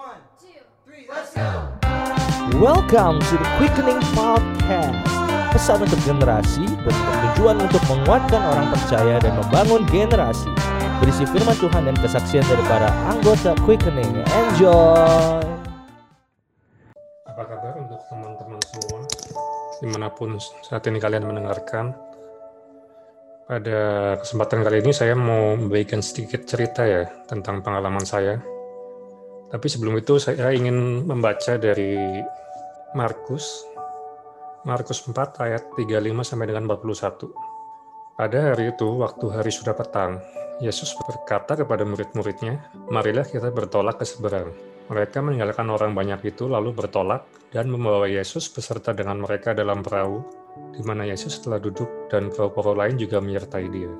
One, two, three, let's go. Welcome to the Quickening Podcast. Pesan untuk generasi bertujuan untuk menguatkan orang percaya dan membangun generasi. Berisi firman Tuhan dan kesaksian dari para anggota Quickening. Enjoy. Apa kabar untuk teman-teman semua, di mana pun saat ini kalian mendengarkan? Pada kesempatan kali ini saya mau membagikan sedikit cerita ya tentang pengalaman saya. Tapi sebelum itu saya ingin membaca dari Markus, Markus 4 ayat 35 sampai dengan 41. Pada hari itu, waktu hari sudah petang, Yesus berkata kepada murid-muridnya, Marilah kita bertolak ke seberang. Mereka meninggalkan orang banyak itu lalu bertolak dan membawa Yesus beserta dengan mereka dalam perahu, di mana Yesus telah duduk dan perahu-perahu lain juga menyertai dia.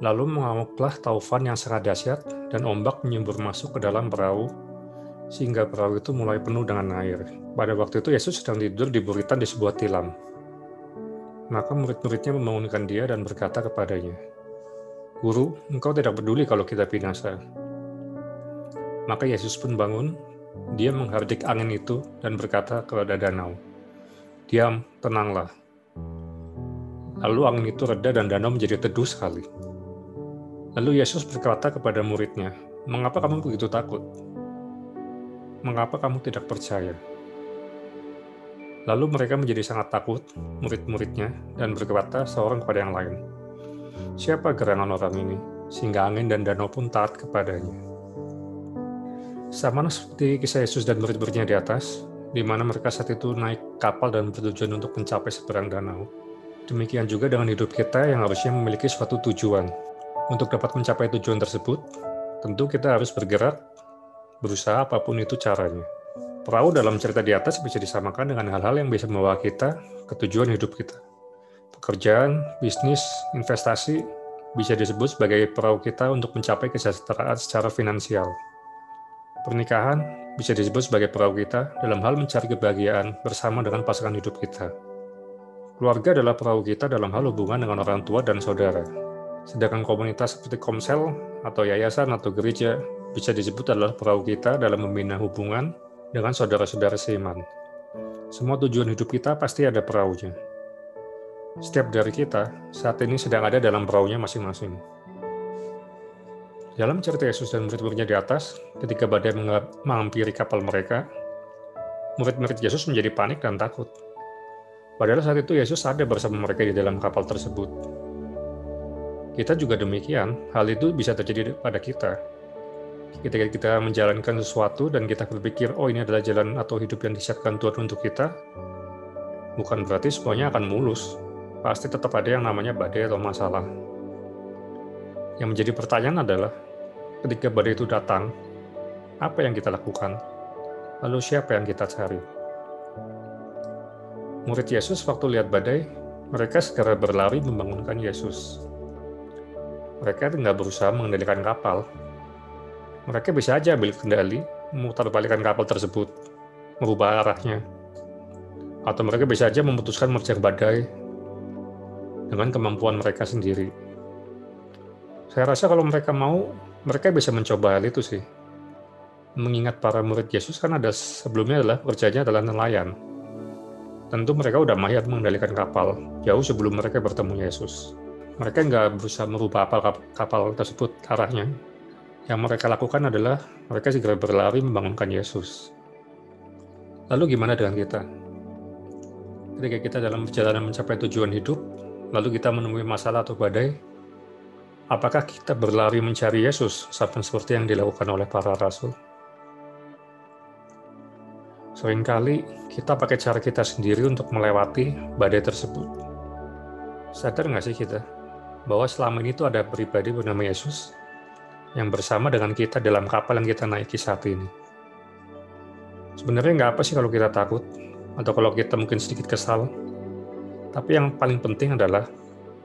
Lalu mengamuklah taufan yang sangat dahsyat dan ombak menyembur masuk ke dalam perahu sehingga perahu itu mulai penuh dengan air. Pada waktu itu Yesus sedang tidur di buritan di sebuah tilam. Maka murid-muridnya membangunkan dia dan berkata kepadanya, Guru, engkau tidak peduli kalau kita binasa. Maka Yesus pun bangun, dia menghardik angin itu dan berkata kepada danau, Diam, tenanglah. Lalu angin itu reda dan danau menjadi teduh sekali. Lalu Yesus berkata kepada muridnya, Mengapa kamu begitu takut? Mengapa kamu tidak percaya? Lalu mereka menjadi sangat takut, murid-muridnya, dan berkata seorang kepada yang lain, Siapa gerangan orang ini, sehingga angin dan danau pun taat kepadanya? Sama seperti kisah Yesus dan murid-muridnya di atas, di mana mereka saat itu naik kapal dan bertujuan untuk mencapai seberang danau. Demikian juga dengan hidup kita yang harusnya memiliki suatu tujuan. Untuk dapat mencapai tujuan tersebut, tentu kita harus bergerak berusaha apa pun itu caranya. Perahu dalam cerita di atas bisa disamakan dengan hal-hal yang bisa membawa kita ke tujuan hidup kita. Pekerjaan, bisnis, investasi bisa disebut sebagai perahu kita untuk mencapai kesejahteraan secara finansial. Pernikahan bisa disebut sebagai perahu kita dalam hal mencari kebahagiaan bersama dengan pasangan hidup kita. Keluarga adalah perahu kita dalam hal hubungan dengan orang tua dan saudara. Sedangkan komunitas seperti komsel atau yayasan atau gereja bisa disebut adalah perahu kita dalam membina hubungan dengan saudara-saudara seiman. Semua tujuan hidup kita pasti ada perahunya. Setiap dari kita saat ini sedang ada dalam perahunya masing-masing. Dalam cerita Yesus dan murid-muridnya di atas, ketika badai menghampiri kapal mereka, murid-murid Yesus menjadi panik dan takut. Padahal saat itu Yesus ada bersama mereka di dalam kapal tersebut. Kita juga demikian, hal itu bisa terjadi pada kita ketika kita menjalankan sesuatu dan kita berpikir, oh ini adalah jalan atau hidup yang disiapkan Tuhan untuk kita, bukan berarti semuanya akan mulus. Pasti tetap ada yang namanya badai atau masalah. Yang menjadi pertanyaan adalah, ketika badai itu datang, apa yang kita lakukan? Lalu siapa yang kita cari? Murid Yesus waktu lihat badai, mereka segera berlari membangunkan Yesus. Mereka tidak berusaha mengendalikan kapal, mereka bisa aja ambil kendali, memutar balikan kapal tersebut, merubah arahnya. Atau mereka bisa aja memutuskan menerjang badai dengan kemampuan mereka sendiri. Saya rasa kalau mereka mau, mereka bisa mencoba hal itu sih. Mengingat para murid Yesus kan ada sebelumnya adalah kerjanya adalah nelayan. Tentu mereka udah mahir mengendalikan kapal jauh sebelum mereka bertemu Yesus. Mereka nggak berusaha merubah kapal, kapal tersebut arahnya, yang mereka lakukan adalah mereka segera berlari membangunkan Yesus. Lalu gimana dengan kita? Ketika kita dalam perjalanan mencapai tujuan hidup, lalu kita menemui masalah atau badai, apakah kita berlari mencari Yesus sama seperti yang dilakukan oleh para rasul? Seringkali kita pakai cara kita sendiri untuk melewati badai tersebut. Sadar nggak sih kita bahwa selama ini tuh ada pribadi bernama Yesus yang bersama dengan kita dalam kapal yang kita naiki saat ini. Sebenarnya nggak apa sih kalau kita takut, atau kalau kita mungkin sedikit kesal, tapi yang paling penting adalah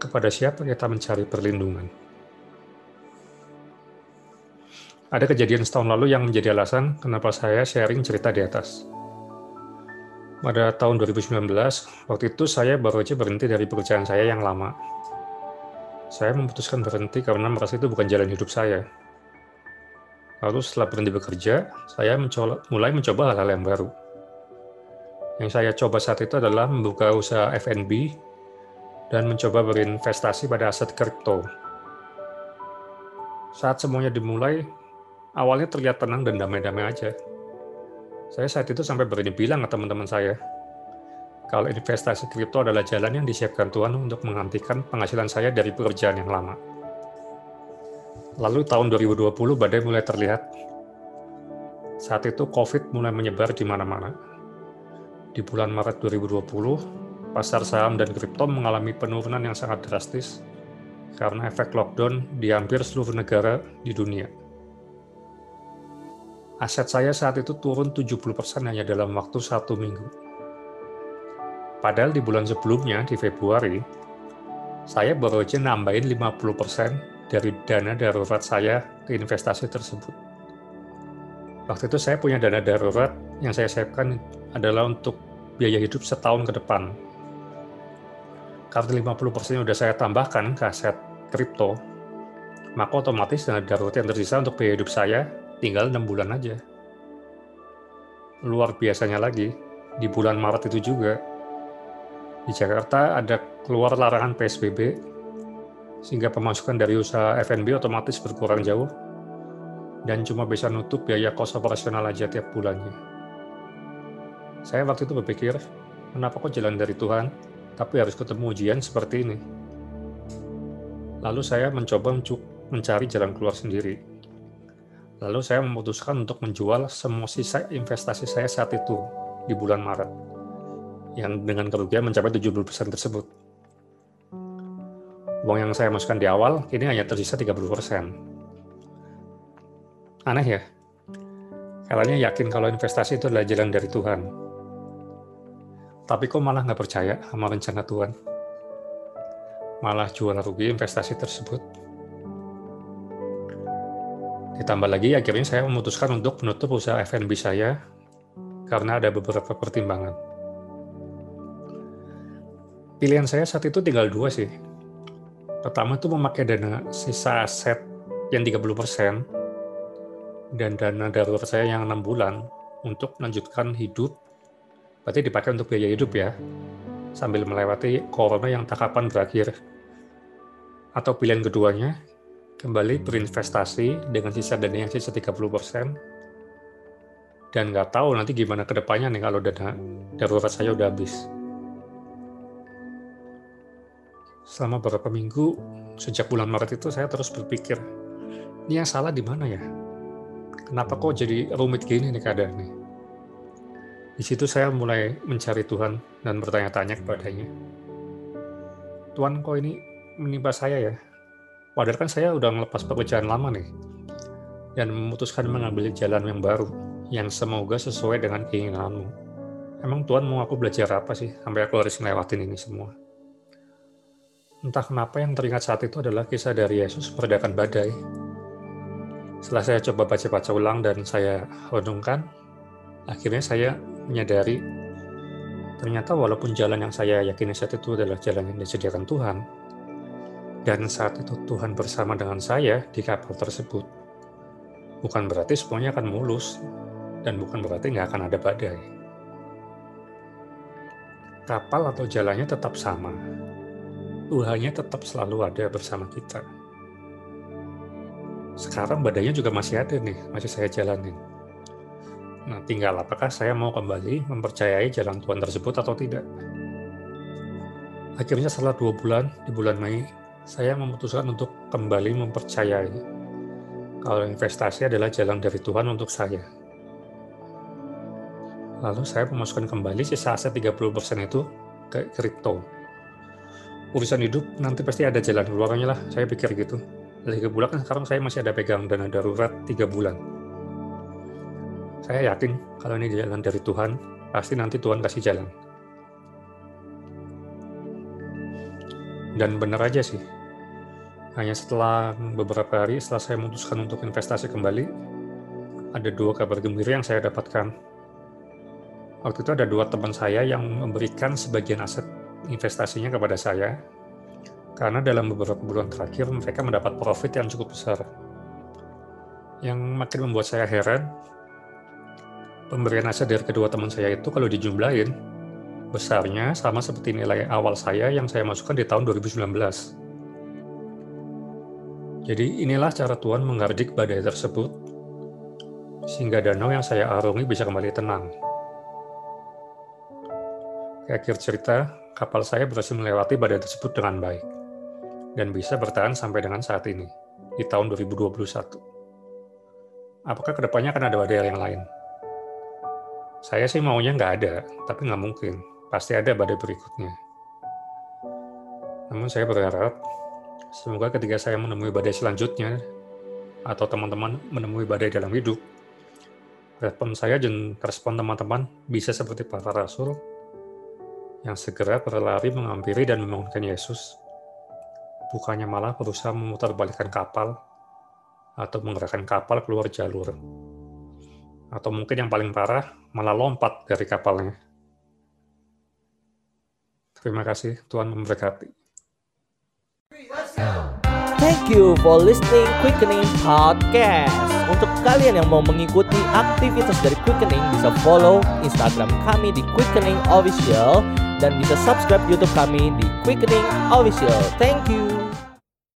kepada siapa kita mencari perlindungan. Ada kejadian setahun lalu yang menjadi alasan kenapa saya sharing cerita di atas. Pada tahun 2019, waktu itu saya baru aja berhenti dari pekerjaan saya yang lama, saya memutuskan berhenti karena merasa itu bukan jalan hidup saya. Lalu setelah berhenti bekerja, saya mencoba, mulai mencoba hal-hal yang baru. Yang saya coba saat itu adalah membuka usaha F&B dan mencoba berinvestasi pada aset kripto. Saat semuanya dimulai, awalnya terlihat tenang dan damai-damai aja. Saya saat itu sampai berani bilang ke teman-teman saya, kalau investasi kripto adalah jalan yang disiapkan Tuhan untuk menghentikan penghasilan saya dari pekerjaan yang lama. Lalu tahun 2020 badai mulai terlihat. Saat itu COVID mulai menyebar di mana-mana. Di bulan Maret 2020, pasar saham dan kripto mengalami penurunan yang sangat drastis karena efek lockdown di hampir seluruh negara di dunia. Aset saya saat itu turun 70% hanya dalam waktu satu minggu. Padahal di bulan sebelumnya, di Februari, saya baru aja nambahin 50% dari dana darurat saya ke investasi tersebut. Waktu itu saya punya dana darurat yang saya siapkan adalah untuk biaya hidup setahun ke depan. Karena 50% sudah saya tambahkan ke aset kripto, maka otomatis dana darurat yang tersisa untuk biaya hidup saya tinggal 6 bulan aja. Luar biasanya lagi, di bulan Maret itu juga, di Jakarta ada keluar larangan PSBB sehingga pemasukan dari usaha F&B otomatis berkurang jauh dan cuma bisa nutup biaya kos operasional aja tiap bulannya. Saya waktu itu berpikir, kenapa kok jalan dari Tuhan, tapi harus ketemu ujian seperti ini? Lalu saya mencoba mencari jalan keluar sendiri. Lalu saya memutuskan untuk menjual semua sisa investasi saya saat itu di bulan Maret, yang dengan kerugian mencapai 70% tersebut uang yang saya masukkan di awal kini hanya tersisa 30%. Aneh ya? Kalian yakin kalau investasi itu adalah jalan dari Tuhan. Tapi kok malah nggak percaya sama rencana Tuhan? Malah jual rugi investasi tersebut. Ditambah lagi, akhirnya saya memutuskan untuk menutup usaha F&B saya karena ada beberapa pertimbangan. Pilihan saya saat itu tinggal dua sih, Pertama itu memakai dana sisa aset yang 30% dan dana darurat saya yang enam bulan untuk melanjutkan hidup. Berarti dipakai untuk biaya hidup ya, sambil melewati corona yang tak kapan berakhir. Atau pilihan keduanya, kembali berinvestasi dengan sisa dana yang sisa 30% dan nggak tahu nanti gimana ke depannya nih kalau dana darurat saya udah habis. Selama beberapa minggu sejak bulan Maret itu saya terus berpikir ini yang salah di mana ya? Kenapa kok jadi rumit gini nih keadaannya di situ saya mulai mencari Tuhan dan bertanya-tanya kepadanya Tuhan kok ini menimpa saya ya? Padahal kan saya udah ngelepas pekerjaan lama nih dan memutuskan mengambil jalan yang baru yang semoga sesuai dengan keinginanmu. Emang Tuhan mau aku belajar apa sih sampai aku harus ngelewatin ini semua Entah kenapa yang teringat saat itu adalah kisah dari Yesus meredakan badai. Setelah saya coba baca-baca ulang dan saya renungkan, akhirnya saya menyadari ternyata walaupun jalan yang saya yakini saat itu adalah jalan yang disediakan Tuhan, dan saat itu Tuhan bersama dengan saya di kapal tersebut, bukan berarti semuanya akan mulus, dan bukan berarti nggak akan ada badai. Kapal atau jalannya tetap sama, Tuhannya tetap selalu ada bersama kita. Sekarang badannya juga masih ada nih, masih saya jalanin. Nah, tinggal apakah saya mau kembali mempercayai jalan Tuhan tersebut atau tidak. Akhirnya setelah dua bulan, di bulan Mei, saya memutuskan untuk kembali mempercayai kalau investasi adalah jalan dari Tuhan untuk saya. Lalu saya memasukkan kembali sisa aset 30% itu ke kripto urusan hidup nanti pasti ada jalan keluarnya lah. Saya pikir gitu. Tiga bulan kan sekarang saya masih ada pegang dana darurat tiga bulan. Saya yakin kalau ini jalan dari Tuhan pasti nanti Tuhan kasih jalan. Dan benar aja sih. Hanya setelah beberapa hari setelah saya memutuskan untuk investasi kembali ada dua kabar gembira yang saya dapatkan. Waktu itu ada dua teman saya yang memberikan sebagian aset investasinya kepada saya karena dalam beberapa bulan terakhir mereka mendapat profit yang cukup besar. Yang makin membuat saya heran, pemberian nasihat dari kedua teman saya itu kalau dijumlahin, besarnya sama seperti nilai awal saya yang saya masukkan di tahun 2019. Jadi inilah cara Tuhan menghardik badai tersebut, sehingga danau yang saya arungi bisa kembali tenang. Di akhir cerita, kapal saya berhasil melewati badai tersebut dengan baik, dan bisa bertahan sampai dengan saat ini, di tahun 2021. Apakah ke depannya akan ada badai yang lain? Saya sih maunya nggak ada, tapi nggak mungkin. Pasti ada badai berikutnya. Namun saya berharap, semoga ketika saya menemui badai selanjutnya, atau teman-teman menemui badai dalam hidup, respon saya dan respon teman-teman bisa seperti para rasul yang segera berlari menghampiri dan memohonkan Yesus, bukannya malah berusaha memutarbalikkan kapal atau menggerakkan kapal keluar jalur. Atau mungkin yang paling parah, malah lompat dari kapalnya. Terima kasih, Tuhan memberkati. Thank you for listening Quickening Podcast. Untuk kalian yang mau mengikuti aktivitas dari Quickening bisa follow Instagram kami di Quickening Official dan bisa subscribe YouTube kami di Quickening Official. Thank you.